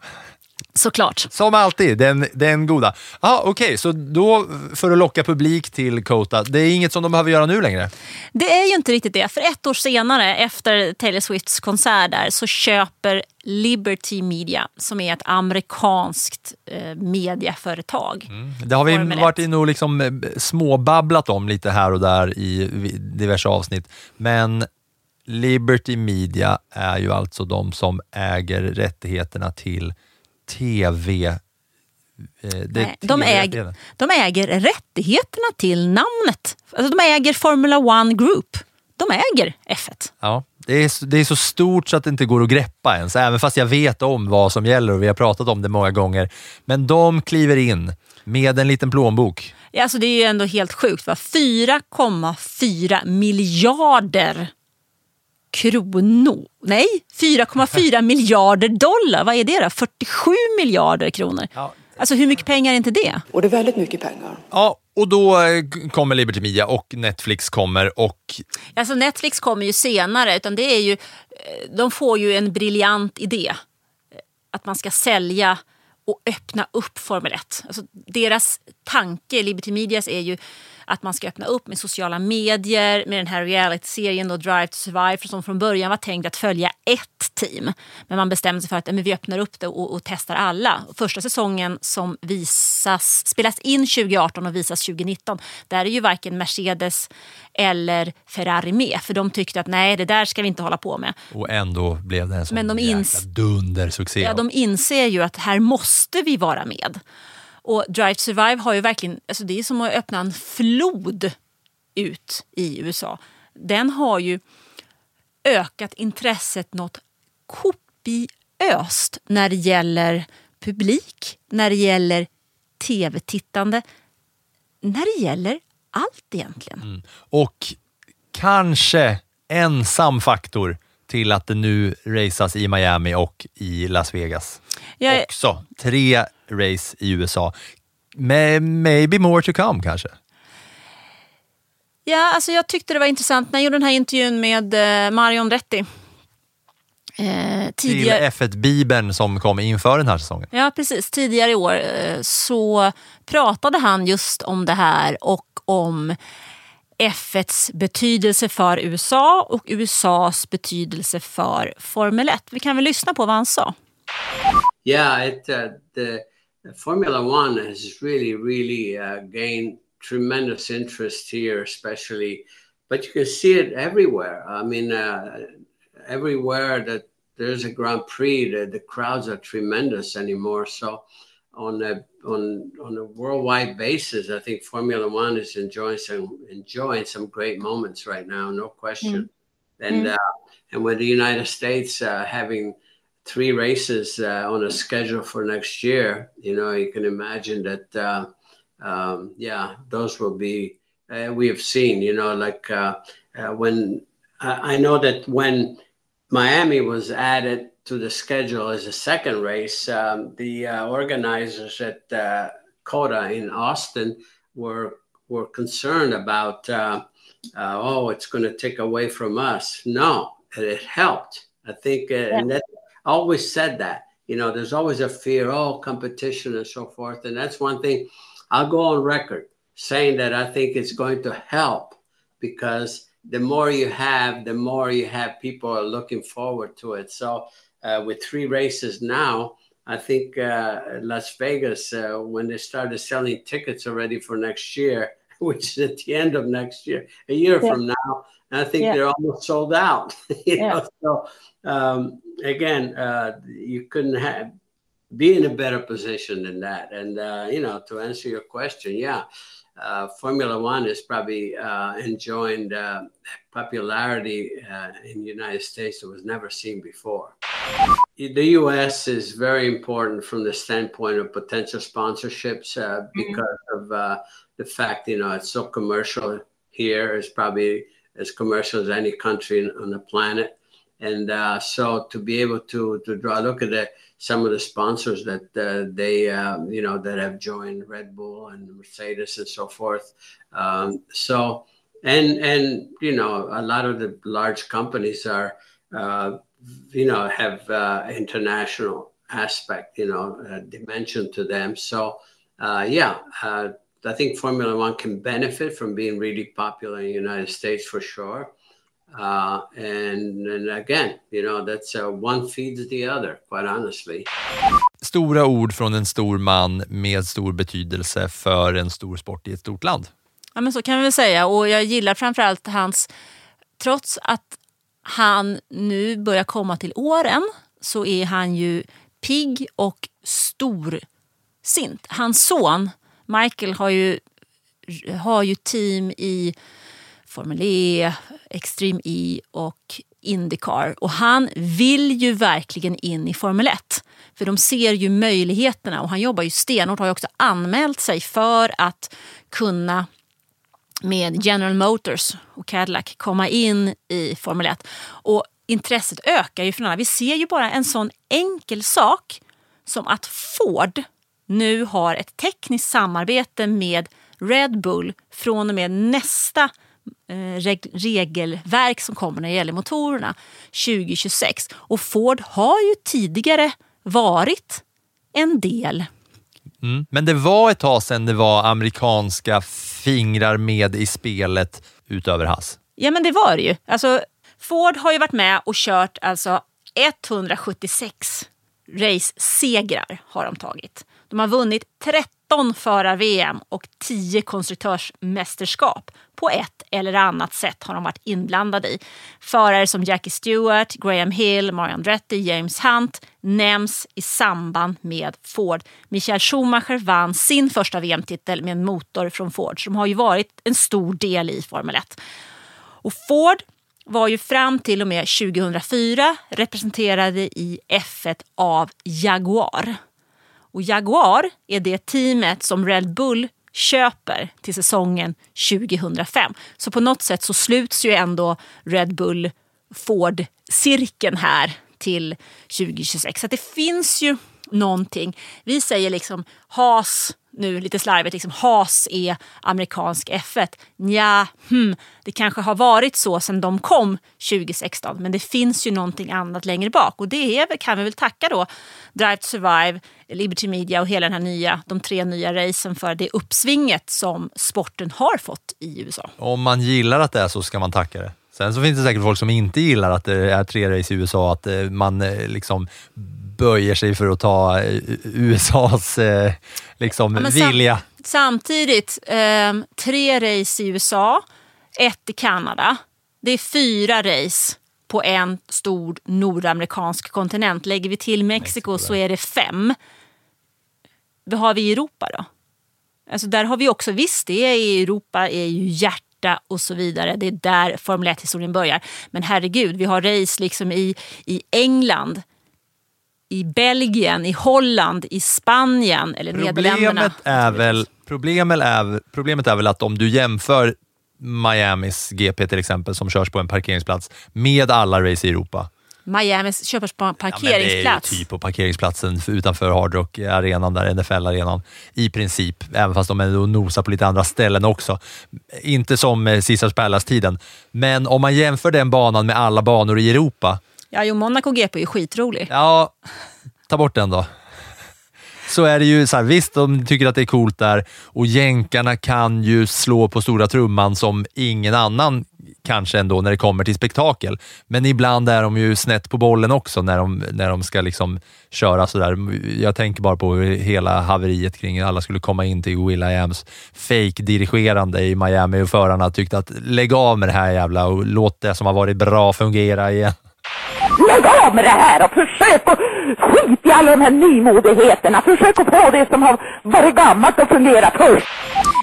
Såklart. Som alltid, den, den goda. Ja, Okej, så då för att locka publik till Kota, det är inget som de behöver göra nu längre? Det är ju inte riktigt det. För ett år senare, efter Taylor Swifts konsert där, så köper Liberty Media, som är ett amerikanskt eh, mediaföretag. Det har vi varit inne och liksom eh, småbabblat om lite här och där i diverse avsnitt. Men Liberty Media är ju alltså de som äger rättigheterna till TV. eh, det de, äger, de äger rättigheterna till namnet. Alltså, de äger Formula One Group. De äger F1. Ja, det är, det är så stort så att det inte går att greppa ens, även fast jag vet om vad som gäller och vi har pratat om det många gånger. Men de kliver in med en liten plånbok. Ja, Alltså, det är ju ändå helt sjukt. va? 4,4 miljarder kronor. Nej, 4,4 miljarder dollar. Vad är det då? 47 miljarder kronor. Alltså hur mycket pengar är inte det? Och det är väldigt mycket pengar. Ja, och då eh, kommer Liberty Media och Netflix kommer och Alltså Netflix kommer ju senare. Utan det är ju, eh, de får ju en briljant idé. Eh, Att man ska sälja och öppna upp Formel 1. Alltså deras tanke, Liberty Medias, är ju att man ska öppna upp med sociala medier, med den här reality-serien då, Drive to Survive, som från början var tänkt att följa ett team. Men man bestämde sig för att men vi öppnar upp det och, och testar alla. Första säsongen som visas, spelas in 2018 och visas 2019, där är ju varken Mercedes eller Ferrari med. För de tyckte att nej, det där ska vi inte hålla på med. Och ändå blev det en sån Men de ins- dundersuccé. Ja, de inser ju att här måste vi vara med. Och Drive to Survive har ju verkligen, alltså det är som att öppna en flod ut i USA. Den har ju ökat intresset något kopiöst när det gäller publik, när det gäller tv-tittande, när det gäller allt egentligen. Och kanske ensam faktor till att det nu raceas i Miami och i Las Vegas. Jag, Också tre race i USA. May, maybe more to come kanske. Ja, alltså jag tyckte det var intressant när jag gjorde den här intervjun med eh, Marion Retti. Eh, Till tidigare, F1-bibeln som kom inför den här säsongen. ja, precis. Tidigare i år eh, så pratade han just om det här och om F1s betydelse för USA och USAs betydelse för Formel 1. Vi kan väl lyssna på vad han sa. Yeah, it, uh, the Formula One has really, really uh, gained tremendous interest here, especially. But you can see it everywhere. I mean, uh, everywhere that there's a Grand Prix, the, the crowds are tremendous anymore. So, on a on on a worldwide basis, I think Formula One is enjoying some enjoying some great moments right now, no question. And Mm. uh, and with the United States uh, having three races uh, on a schedule for next year, you know, you can imagine that, uh, um, yeah, those will be, uh, we have seen, you know, like uh, uh, when I I know that when Miami was added to the schedule as a second race, um, the uh, organizers at uh, COTA in Austin were were concerned about, uh, uh, oh, it's going to take away from us. No, it helped. I think, uh, and that I always said that. You know, there's always a fear, oh, competition and so forth, and that's one thing. I'll go on record saying that I think it's going to help because the more you have, the more you have people are looking forward to it. So uh, with three races now, I think uh, Las Vegas, uh, when they started selling tickets already for next year, which is at the end of next year, a year Yeah. from now, I think Yeah. they're almost sold out. you Yeah. know, so um, again, uh, you couldn't have be in a better position than that. And uh, you know, to answer your question, yeah, uh, Formula One is probably uh, enjoying uh, popularity uh, in the United States that was never seen before. The U.S. is very important from the standpoint of potential sponsorships uh, because of uh, the fact, you know, it's so commercial here. It's probably as commercial as any country on the planet. And uh, so to be able to to draw, look at the, some of the sponsors that uh, they, um, you know, that have joined Red Bull and Mercedes and so forth. Um, so, and and you know, a lot of the large companies are, uh, you know, have uh, international aspect, you know, uh, dimension to them. So, uh, yeah. I think Formula One can benefit from being really popular in the United States for sure. Uh, and, and again, you know, that's uh, one feeds the other, quite honestly. Stora ord från en stor man med stor betydelse för en stor sport i ett stort land. Ja, men så kan vi väl säga. Och jag gillar framförallt hans... Trots att han nu börjar komma till åren så är han ju pigg och storsint. Hans son Michael har ju, har ju team i Formel E, Extreme E och Indycar. Och han vill ju verkligen in i Formel 1. För de ser ju möjligheterna och han jobbar ju stenhårt. Har ju också anmält sig för att kunna med General Motors och Cadillac komma in i Formel 1. Och intresset ökar ju från alla. Vi ser ju bara en sån enkel sak som att Ford nu har ett tekniskt samarbete med Red Bull från och med nästa eh, regelverk som kommer när det gäller motorerna 2026. Och Ford har ju tidigare varit en del. Mm. Men det var ett tag sedan det var amerikanska fingrar med i spelet utöver Haas. Ja, men det var det ju. Alltså, Ford har ju varit med och kört alltså 176 race-segrar har de tagit. De har vunnit 13 förar-VM och 10 konstruktörsmästerskap. På ett eller annat sätt har de varit inblandade i. Förare som Jackie Stewart, Graham Hill, Mario Andretti, James Hunt nämns i samband med Ford. Michael Schumacher vann sin första VM-titel med en motor från Ford som har ju varit en stor del i Formel 1. Och Ford var ju fram till och med 2004 representerade i F1 av Jaguar. Och Jaguar är det teamet som Red Bull köper till säsongen 2005. Så på något sätt så sluts ju ändå Red Bull Ford-cirkeln här till 2026. Så det finns ju någonting. Vi säger liksom HAS nu lite slarvigt, liksom has är amerikansk F1. Nja, hmm, det kanske har varit så sedan de kom 2016 men det finns ju någonting annat längre bak och det är, kan vi väl tacka då Drive to Survive, Liberty Media och hela den här nya, de tre nya racen för det uppsvinget som sporten har fått i USA. Om man gillar att det är så ska man tacka det. Sen så finns det säkert folk som inte gillar att det är tre race i USA, att eh, man eh, liksom böjer sig för att ta eh, USAs eh, liksom, ja, vilja. Sam samtidigt, eh, tre race i USA, ett i Kanada. Det är fyra race på en stor nordamerikansk kontinent. Lägger vi till Mexiko, så är det fem. Vad har vi i Europa då? Alltså där har vi också, visst det är i Europa är ju hjärta och så vidare. Det är där Formel 1-historien börjar. Men herregud, vi har race liksom i, i England i Belgien, i Holland, i Spanien eller problemet Nederländerna. Är väl, problemet, är, problemet är väl att om du jämför Miamis GP till exempel, som körs på en parkeringsplats, med alla race i Europa. Miamis körs på en parkeringsplats? Ja, det är typ på parkeringsplatsen utanför Hard Rock-arenan, där NFL-arenan, i princip. Även fast de ändå nosar på lite andra ställen också. Inte som Caesars Palace-tiden, men om man jämför den banan med alla banor i Europa, Ja, jo, Monaco GP är ju skitrolig. Ja, ta bort den då. Så är det ju, så här, visst de tycker att det är coolt där och jänkarna kan ju slå på stora trumman som ingen annan kanske ändå när det kommer till spektakel. Men ibland är de ju snett på bollen också när de, när de ska liksom köra sådär. Jag tänker bara på hela haveriet kring alla skulle komma in till Will.i.ams fake-dirigerande i Miami och förarna tyckte att lägg av med det här jävla och låt det som har varit bra fungera igen. Lägg av med det här och försök att skit i alla de här nymodigheterna. Försök att få det som har varit gammalt att fungera först.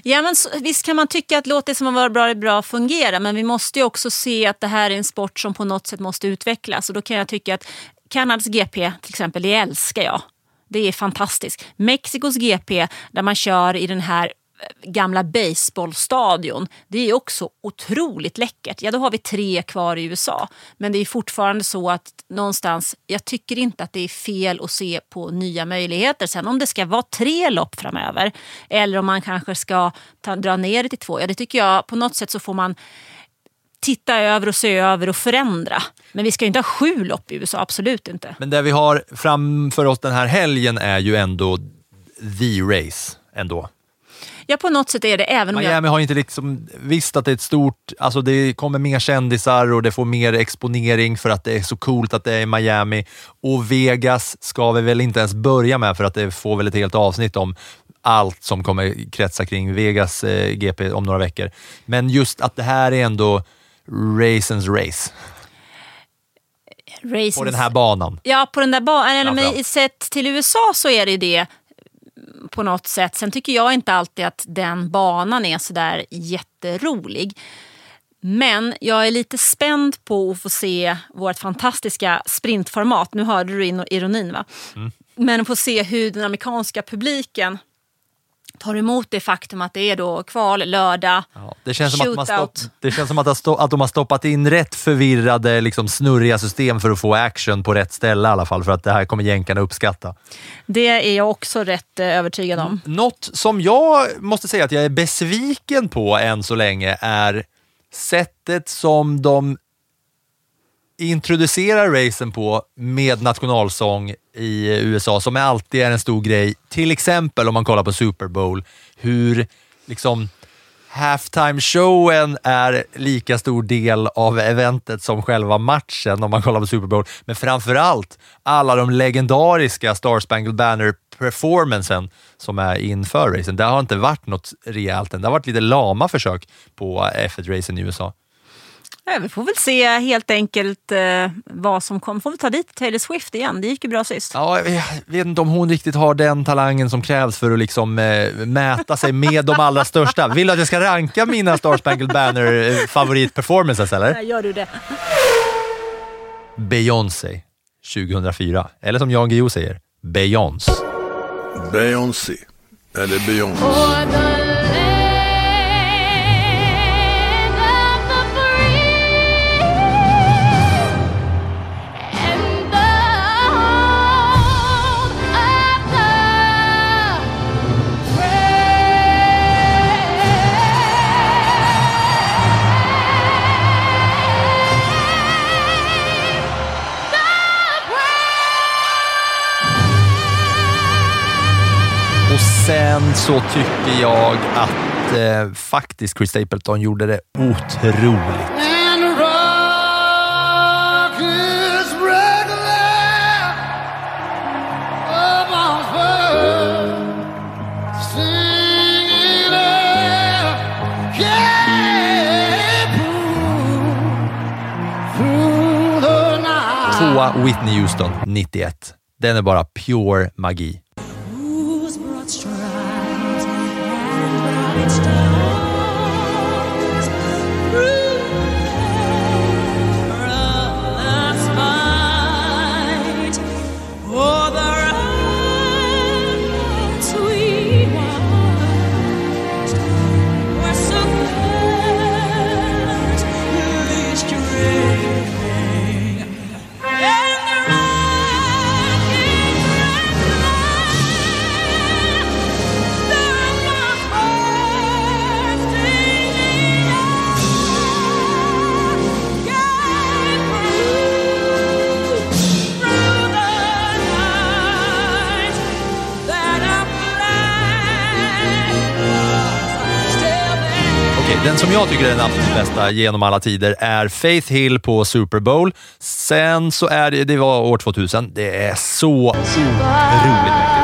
Ja, men så, visst kan man tycka att låt det som har varit bra, är bra fungera men vi måste ju också se att det här är en sport som på något sätt måste utvecklas och då kan jag tycka att Kanadas GP till exempel, det älskar jag. Det är fantastiskt. Mexikos GP där man kör i den här gamla baseballstadion. Det är också otroligt läckert. Ja, då har vi tre kvar i USA. Men det är fortfarande så att någonstans, jag tycker inte att det är fel att se på nya möjligheter. Sen om det ska vara tre lopp framöver eller om man kanske ska ta, dra ner det till två. Ja, det tycker jag på något sätt så får man titta över och se över och förändra. Men vi ska ju inte ha sju lopp i USA, absolut inte. Men det vi har framför oss den här helgen är ju ändå the race ändå. Ja, på något sätt är det även om jag... Miami har inte liksom, visst att det är ett stort, alltså det kommer mer kändisar och det får mer exponering för att det är så coolt att det är i Miami. Och Vegas ska vi väl inte ens börja med för att det får väl ett helt avsnitt om allt som kommer kretsa kring Vegas eh, GP om några veckor. Men just att det här är ändå racens race. Racens... På den här banan. Ja, på den där banan. Men sett till USA så är det det på något sätt. Sen tycker jag inte alltid att den banan är sådär jätterolig. Men jag är lite spänd på att få se vårt fantastiska sprintformat. Nu hörde du in- ironin va? Mm. Men få se hur den amerikanska publiken tar emot det faktum att det är då kval lördag, Det känns, som att, man shootout. stopp, det känns som att, att de har stoppat in rätt förvirrade, liksom snurriga system för att få action på rätt ställe i alla fall, för att det här kommer jänkarna uppskatta. Det är jag också rätt eh, övertygad om. Något som jag måste säga att jag är besviken på än så länge är sättet som de introducerar racen på med nationalsång i USA, som alltid är en stor grej. Till exempel om man kollar på Super Bowl, hur liksom halftime showen är lika stor del av eventet som själva matchen om man kollar på Super Bowl. Men framförallt alla de legendariska Star Spangled Banner performancen som är inför racen. Det har inte varit något rejält än. Det har varit lite lama försök på F1-racen i USA. Ja, vi får väl se helt enkelt eh, vad som kommer. Får vi ta dit Taylor Swift igen. Det gick ju bra sist. Ja, jag vet inte om hon riktigt har den talangen som krävs för att liksom, eh, mäta sig med de allra största. Vill du att jag ska ranka mina Star Spangled Banner eh, favoritperformances eller? Ja, gör du det? Beyoncé 2004. Eller som Jan Guillou säger, Beyoncé. Beyoncé. Eller Beyoncé. Sen så tycker jag att eh, faktiskt Chris Stapleton gjorde det otroligt. Tvåa Whitney Houston 91. Den är bara pure magi. Den som jag tycker är den absolut bästa genom alla tider är Faith Hill på Super Bowl. Sen så är det, det var år 2000. Det är så otroligt mäktigt.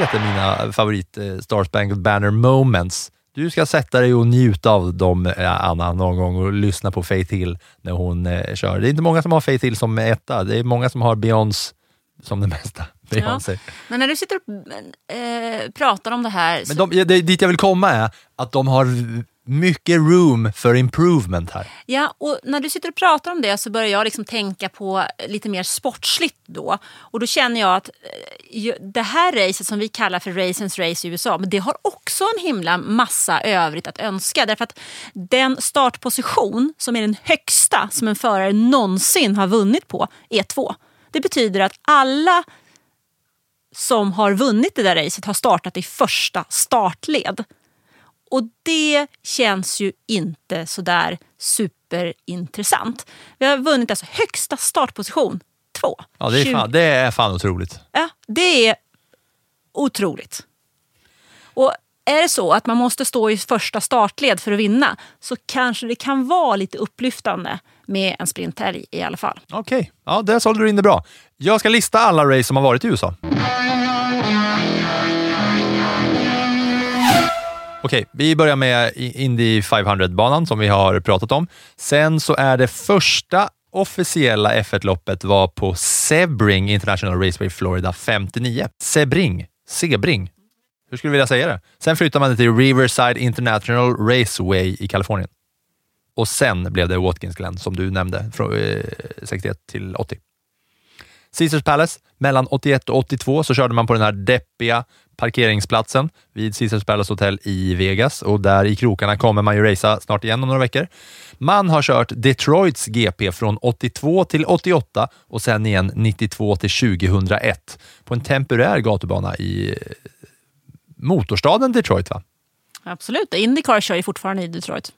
Ett av mina favorit eh, Star Spangled Banner moments. Du ska sätta dig och njuta av dem, eh, Anna, någon gång och lyssna på Faith Hill när hon eh, kör. Det är inte många som har Faith Hill som etta. Det är många som har Beyoncé som det mesta. Beyoncé. Men när du sitter och eh, pratar om det här... Men de, det, dit jag vill komma är att de har mycket room för improvement här. Ja, och när du sitter och pratar om det så börjar jag liksom tänka på lite mer sportsligt då. Och då känner jag att eh, det här racet som vi kallar för Racens Race i USA, men det har också en himla massa övrigt att önska. Därför att den startposition som är den högsta som en förare någonsin har vunnit på är två. Det betyder att alla som har vunnit det där racet har startat i första startled. Och det känns ju inte sådär superintressant. Vi har vunnit alltså högsta startposition, två. Ja, det är, fan, det är fan otroligt. Ja, det är otroligt. Och är det så att man måste stå i första startled för att vinna så kanske det kan vara lite upplyftande med en sprinthelg i alla fall. Okej, okay. ja, där sålde du in det bra. Jag ska lista alla race som har varit i USA. Okej, vi börjar med Indy 500-banan som vi har pratat om. Sen så är det första officiella F1-loppet var på Sebring International Raceway Florida 59. Sebring, Sebring. Hur skulle du vilja säga det? Sen flyttar man det till Riverside International Raceway i Kalifornien. Och sen blev det Watkins Glen som du nämnde, från eh, 61 till 80. Caesars Palace, mellan 81 och 82 så körde man på den här deppiga parkeringsplatsen vid Caesars Palace Hotel i Vegas och där i krokarna kommer man ju racea snart igen om några veckor. Man har kört Detroits GP från 82 till 88 och sen igen 92 till 2001 på en temporär gatubana i eh, motorstaden Detroit. va? Absolut, Indycar kör ju fortfarande i Detroit.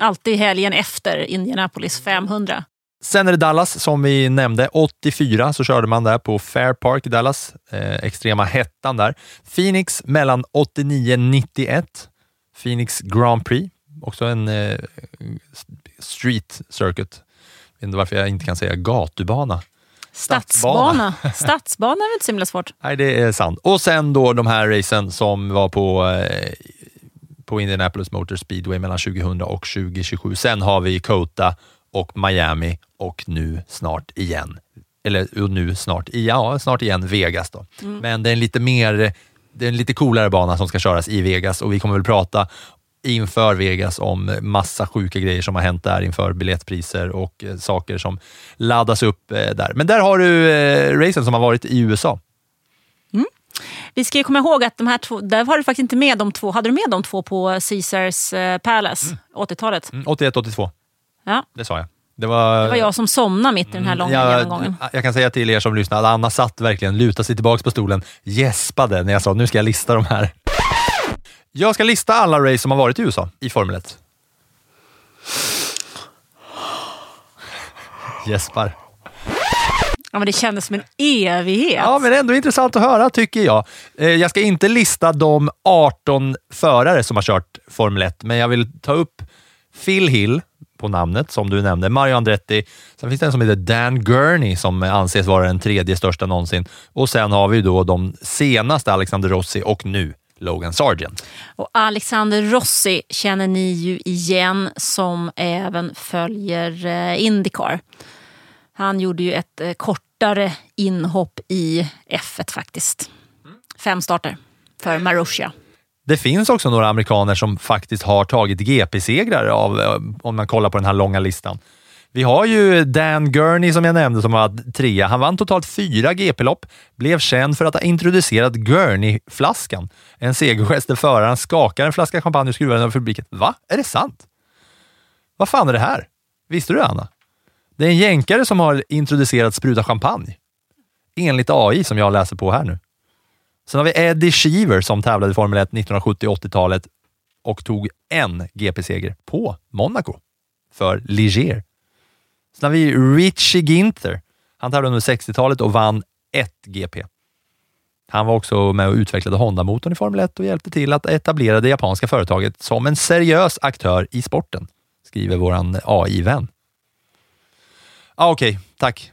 Alltid helgen efter Indianapolis 500. Sen är det Dallas som vi nämnde. 84 så körde man där på Fair Park i Dallas. Eh, extrema hettan där. Phoenix mellan 89-91. Phoenix Grand Prix. Också en eh, street circuit. Jag vet inte varför jag inte kan säga gatubana. Stadsbana. Stadsbana är väl inte så himla svårt? Nej, det är sant. Och sen då de här racen som var på, eh, på Indianapolis Motor Speedway mellan 2000 och 2027. Sen har vi Kota och Miami och nu snart igen, eller nu snart, ja, snart igen Vegas. Då. Mm. Men det är en lite mer, det är en lite coolare bana som ska köras i Vegas och vi kommer väl prata inför Vegas om massa sjuka grejer som har hänt där inför biljettpriser och eh, saker som laddas upp eh, där. Men där har du eh, racen som har varit i USA. Mm. Vi ska komma ihåg att de här två, där var du faktiskt inte med de två. Hade du med de två på Caesars Palace, mm. 80-talet? Mm, 81-82. Ja. Det sa jag. Det var, det var jag som somnade mitt i den här långa jag, genomgången. Jag kan säga till er som lyssnar att Anna satt verkligen, lutade sig tillbaka på stolen, gäspade när jag sa nu ska jag lista de här. Jag ska lista alla race som har varit i USA i Formel 1. Gäspar. Ja, men det kändes som en evighet. Ja, men ändå intressant att höra tycker jag. Eh, jag ska inte lista de 18 förare som har kört Formel 1, men jag vill ta upp Phil Hill, på namnet, som du nämnde, Mario Andretti. Sen finns det en som heter Dan Gurney som anses vara den tredje största någonsin. Och sen har vi då de senaste, Alexander Rossi och nu Logan Sargent. Och Alexander Rossi känner ni ju igen som även följer eh, Indycar. Han gjorde ju ett eh, kortare inhopp i F1 faktiskt. Fem starter för Marussia. Det finns också några amerikaner som faktiskt har tagit GP-segrar av, eh, om man kollar på den här långa listan. Vi har ju Dan Gurney som jag nämnde som var trea. Han vann totalt fyra GP-lopp, blev känd för att ha introducerat Gurney-flaskan. En segergest där föraren skakar en flaska champagne och skruvar den över publiken. Va? Är det sant? Vad fan är det här? Visste du det, Anna? Det är en jänkare som har introducerat spruta champagne. Enligt AI som jag läser på här nu. Sen har vi Eddie Sheaver som tävlade i Formel 1 1970 80-talet och tog en GP-seger på Monaco för Ligier. Sen har vi Richie Ginther. Han tävlade under 60-talet och vann ett GP. Han var också med och utvecklade Honda-motorn i Formel 1 och hjälpte till att etablera det japanska företaget som en seriös aktör i sporten, skriver vår AI-vän. Ah, Okej, okay. tack.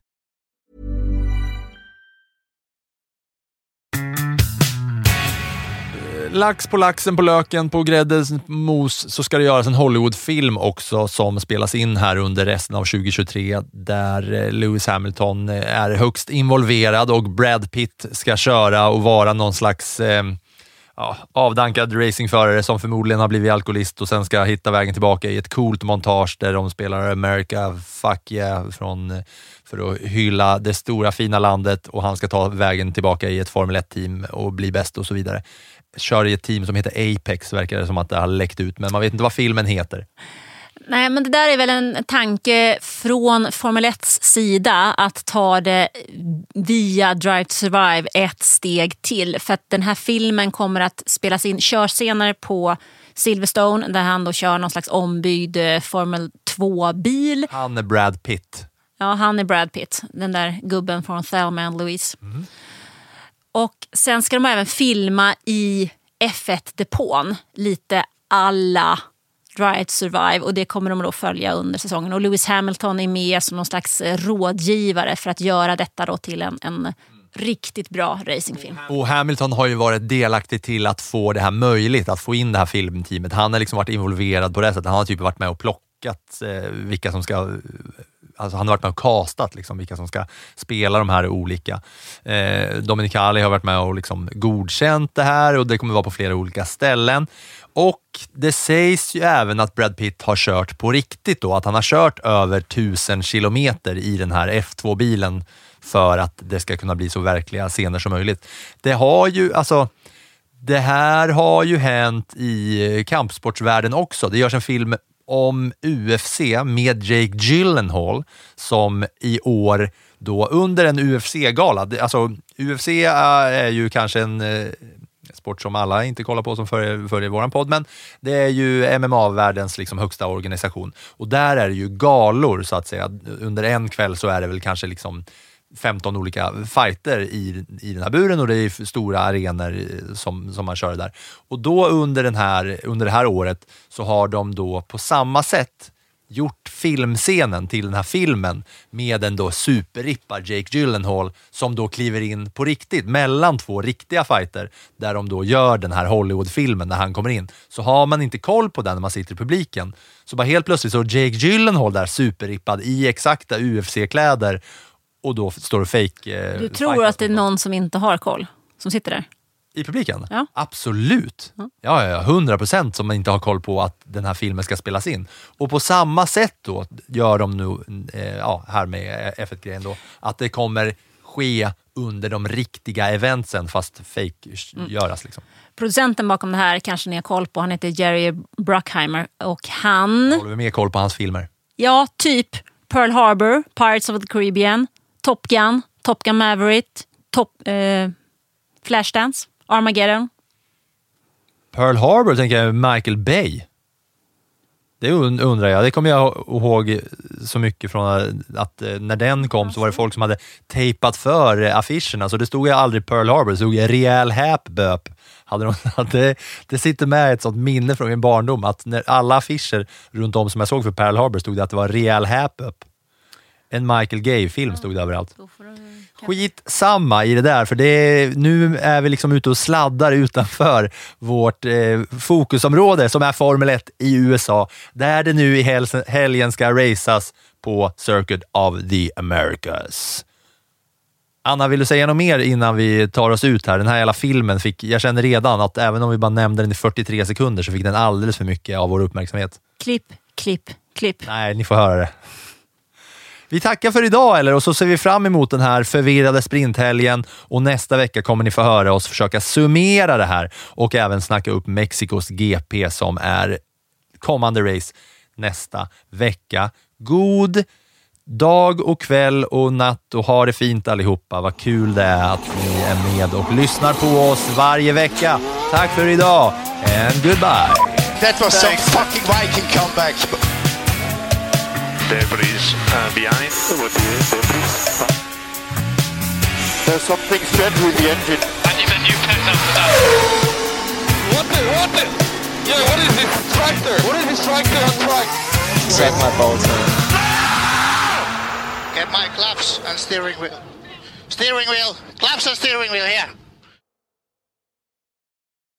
Lax på laxen på löken på gräddens mos så ska det göras en Hollywoodfilm också som spelas in här under resten av 2023 där eh, Lewis Hamilton eh, är högst involverad och Brad Pitt ska köra och vara någon slags eh, ja, avdankad racingförare som förmodligen har blivit alkoholist och sen ska hitta vägen tillbaka i ett coolt montage där de spelar America, fuck yeah, från, eh, för att hylla det stora fina landet och han ska ta vägen tillbaka i ett Formel 1-team och bli bäst och så vidare. Kör i ett team som heter Apex, verkar det som att det har läckt ut, men man vet inte vad filmen heter. Nej, men det där är väl en tanke från Formel 1 sida att ta det via Drive to Survive ett steg till. För att den här filmen kommer att spelas in, körs senare på Silverstone där han då kör någon slags ombyggd eh, Formel 2-bil. Han är Brad Pitt. Ja, han är Brad Pitt. Den där gubben från Thelma and Louise. Mm. Och sen ska de även filma i F1-depån, lite alla Drive to Survive och det kommer de då följa under säsongen. Och Lewis Hamilton är med som någon slags rådgivare för att göra detta då till en, en riktigt bra racingfilm. Och Hamilton har ju varit delaktig till att få det här möjligt, att få in det här filmteamet. Han har liksom varit involverad på det sättet. Han har typ varit med och plockat eh, vilka som ska Alltså han har varit med och castat liksom, vilka som ska spela de här olika. Eh, Dominicali har varit med och liksom godkänt det här och det kommer vara på flera olika ställen. Och det sägs ju även att Brad Pitt har kört på riktigt då, att han har kört över 1000 kilometer i den här F2-bilen för att det ska kunna bli så verkliga scener som möjligt. Det har ju, alltså, det här har ju hänt i kampsportsvärlden också. Det görs en film om UFC med Jake Gyllenhaal som i år då under en UFC-gala, alltså UFC eh, är ju kanske en eh, sport som alla inte kollar på som följer vår podd, men det är ju MMA-världens liksom högsta organisation. Och där är det ju galor så att säga. Under en kväll så är det väl kanske liksom 15 olika fighter i, i den här buren och det är stora arenor som, som man kör där. Och då under, den här, under det här året så har de då på samma sätt gjort filmscenen till den här filmen med en då superrippad Jake Gyllenhaal som då kliver in på riktigt mellan två riktiga fighter där de då gör den här Hollywood-filmen när han kommer in. Så har man inte koll på den när man sitter i publiken så bara helt plötsligt så är Jake Gyllenhaal där superrippad i exakta UFC-kläder och då står det fake. Eh, du tror att det är någon som inte har koll som sitter där? I publiken? Ja. Absolut. Ja, ja, ja, 100 procent som inte har koll på att den här filmen ska spelas in. Och på samma sätt då gör de nu, eh, ja, här med F1-grejen då, att det kommer ske under de riktiga eventsen fast fake mm. göras. Liksom. Producenten bakom det här kanske ni har koll på, han heter Jerry Bruckheimer och han... Håller vi mer koll på hans filmer? Ja, typ Pearl Harbor, Pirates of the Caribbean, Top Gun, Top Gun Maverick, Top, eh, Flashdance, Armageddon. Pearl Harbor tänker jag Michael Bay. Det undrar jag. Det kommer jag ihåg så mycket från att eh, när den kom så var det folk som hade tejpat för affischerna, så det stod ju aldrig Pearl Harbor, det stod Rejäl Häpböp. Hade de, det, det sitter med ett sånt minne från min barndom, att när alla affischer runt om som jag såg för Pearl Harbor stod det att det var Rejäl Häpböp. En Michael Gay-film stod det överallt. Skit samma i det där, för det är, nu är vi liksom ute och sladdar utanför vårt eh, fokusområde som är Formel 1 i USA, där det nu i hel helgen ska raceas på Circuit of the Americas. Anna, vill du säga något mer innan vi tar oss ut här? Den här jävla filmen fick, jag känner redan att även om vi bara nämnde den i 43 sekunder så fick den alldeles för mycket av vår uppmärksamhet. Klipp, klipp, klipp. Nej, ni får höra det. Vi tackar för idag eller och så ser vi fram emot den här förvirrade sprinthelgen och nästa vecka kommer ni få höra oss försöka summera det här och även snacka upp Mexikos GP som är kommande race nästa vecka. God dag och kväll och natt och ha det fint allihopa. Vad kul det är att ni är med och lyssnar på oss varje vecka. Tack för idag and goodbye. That was some fucking Viking comeback. Debris uh, behind. What is debris? There's something strange with the engine. I need a new pet after that. What the? What the? Yeah, what is this tractor? What is this tractor on track? Set my bolts on. Get my claps and steering wheel. Steering wheel. Claps and steering wheel here.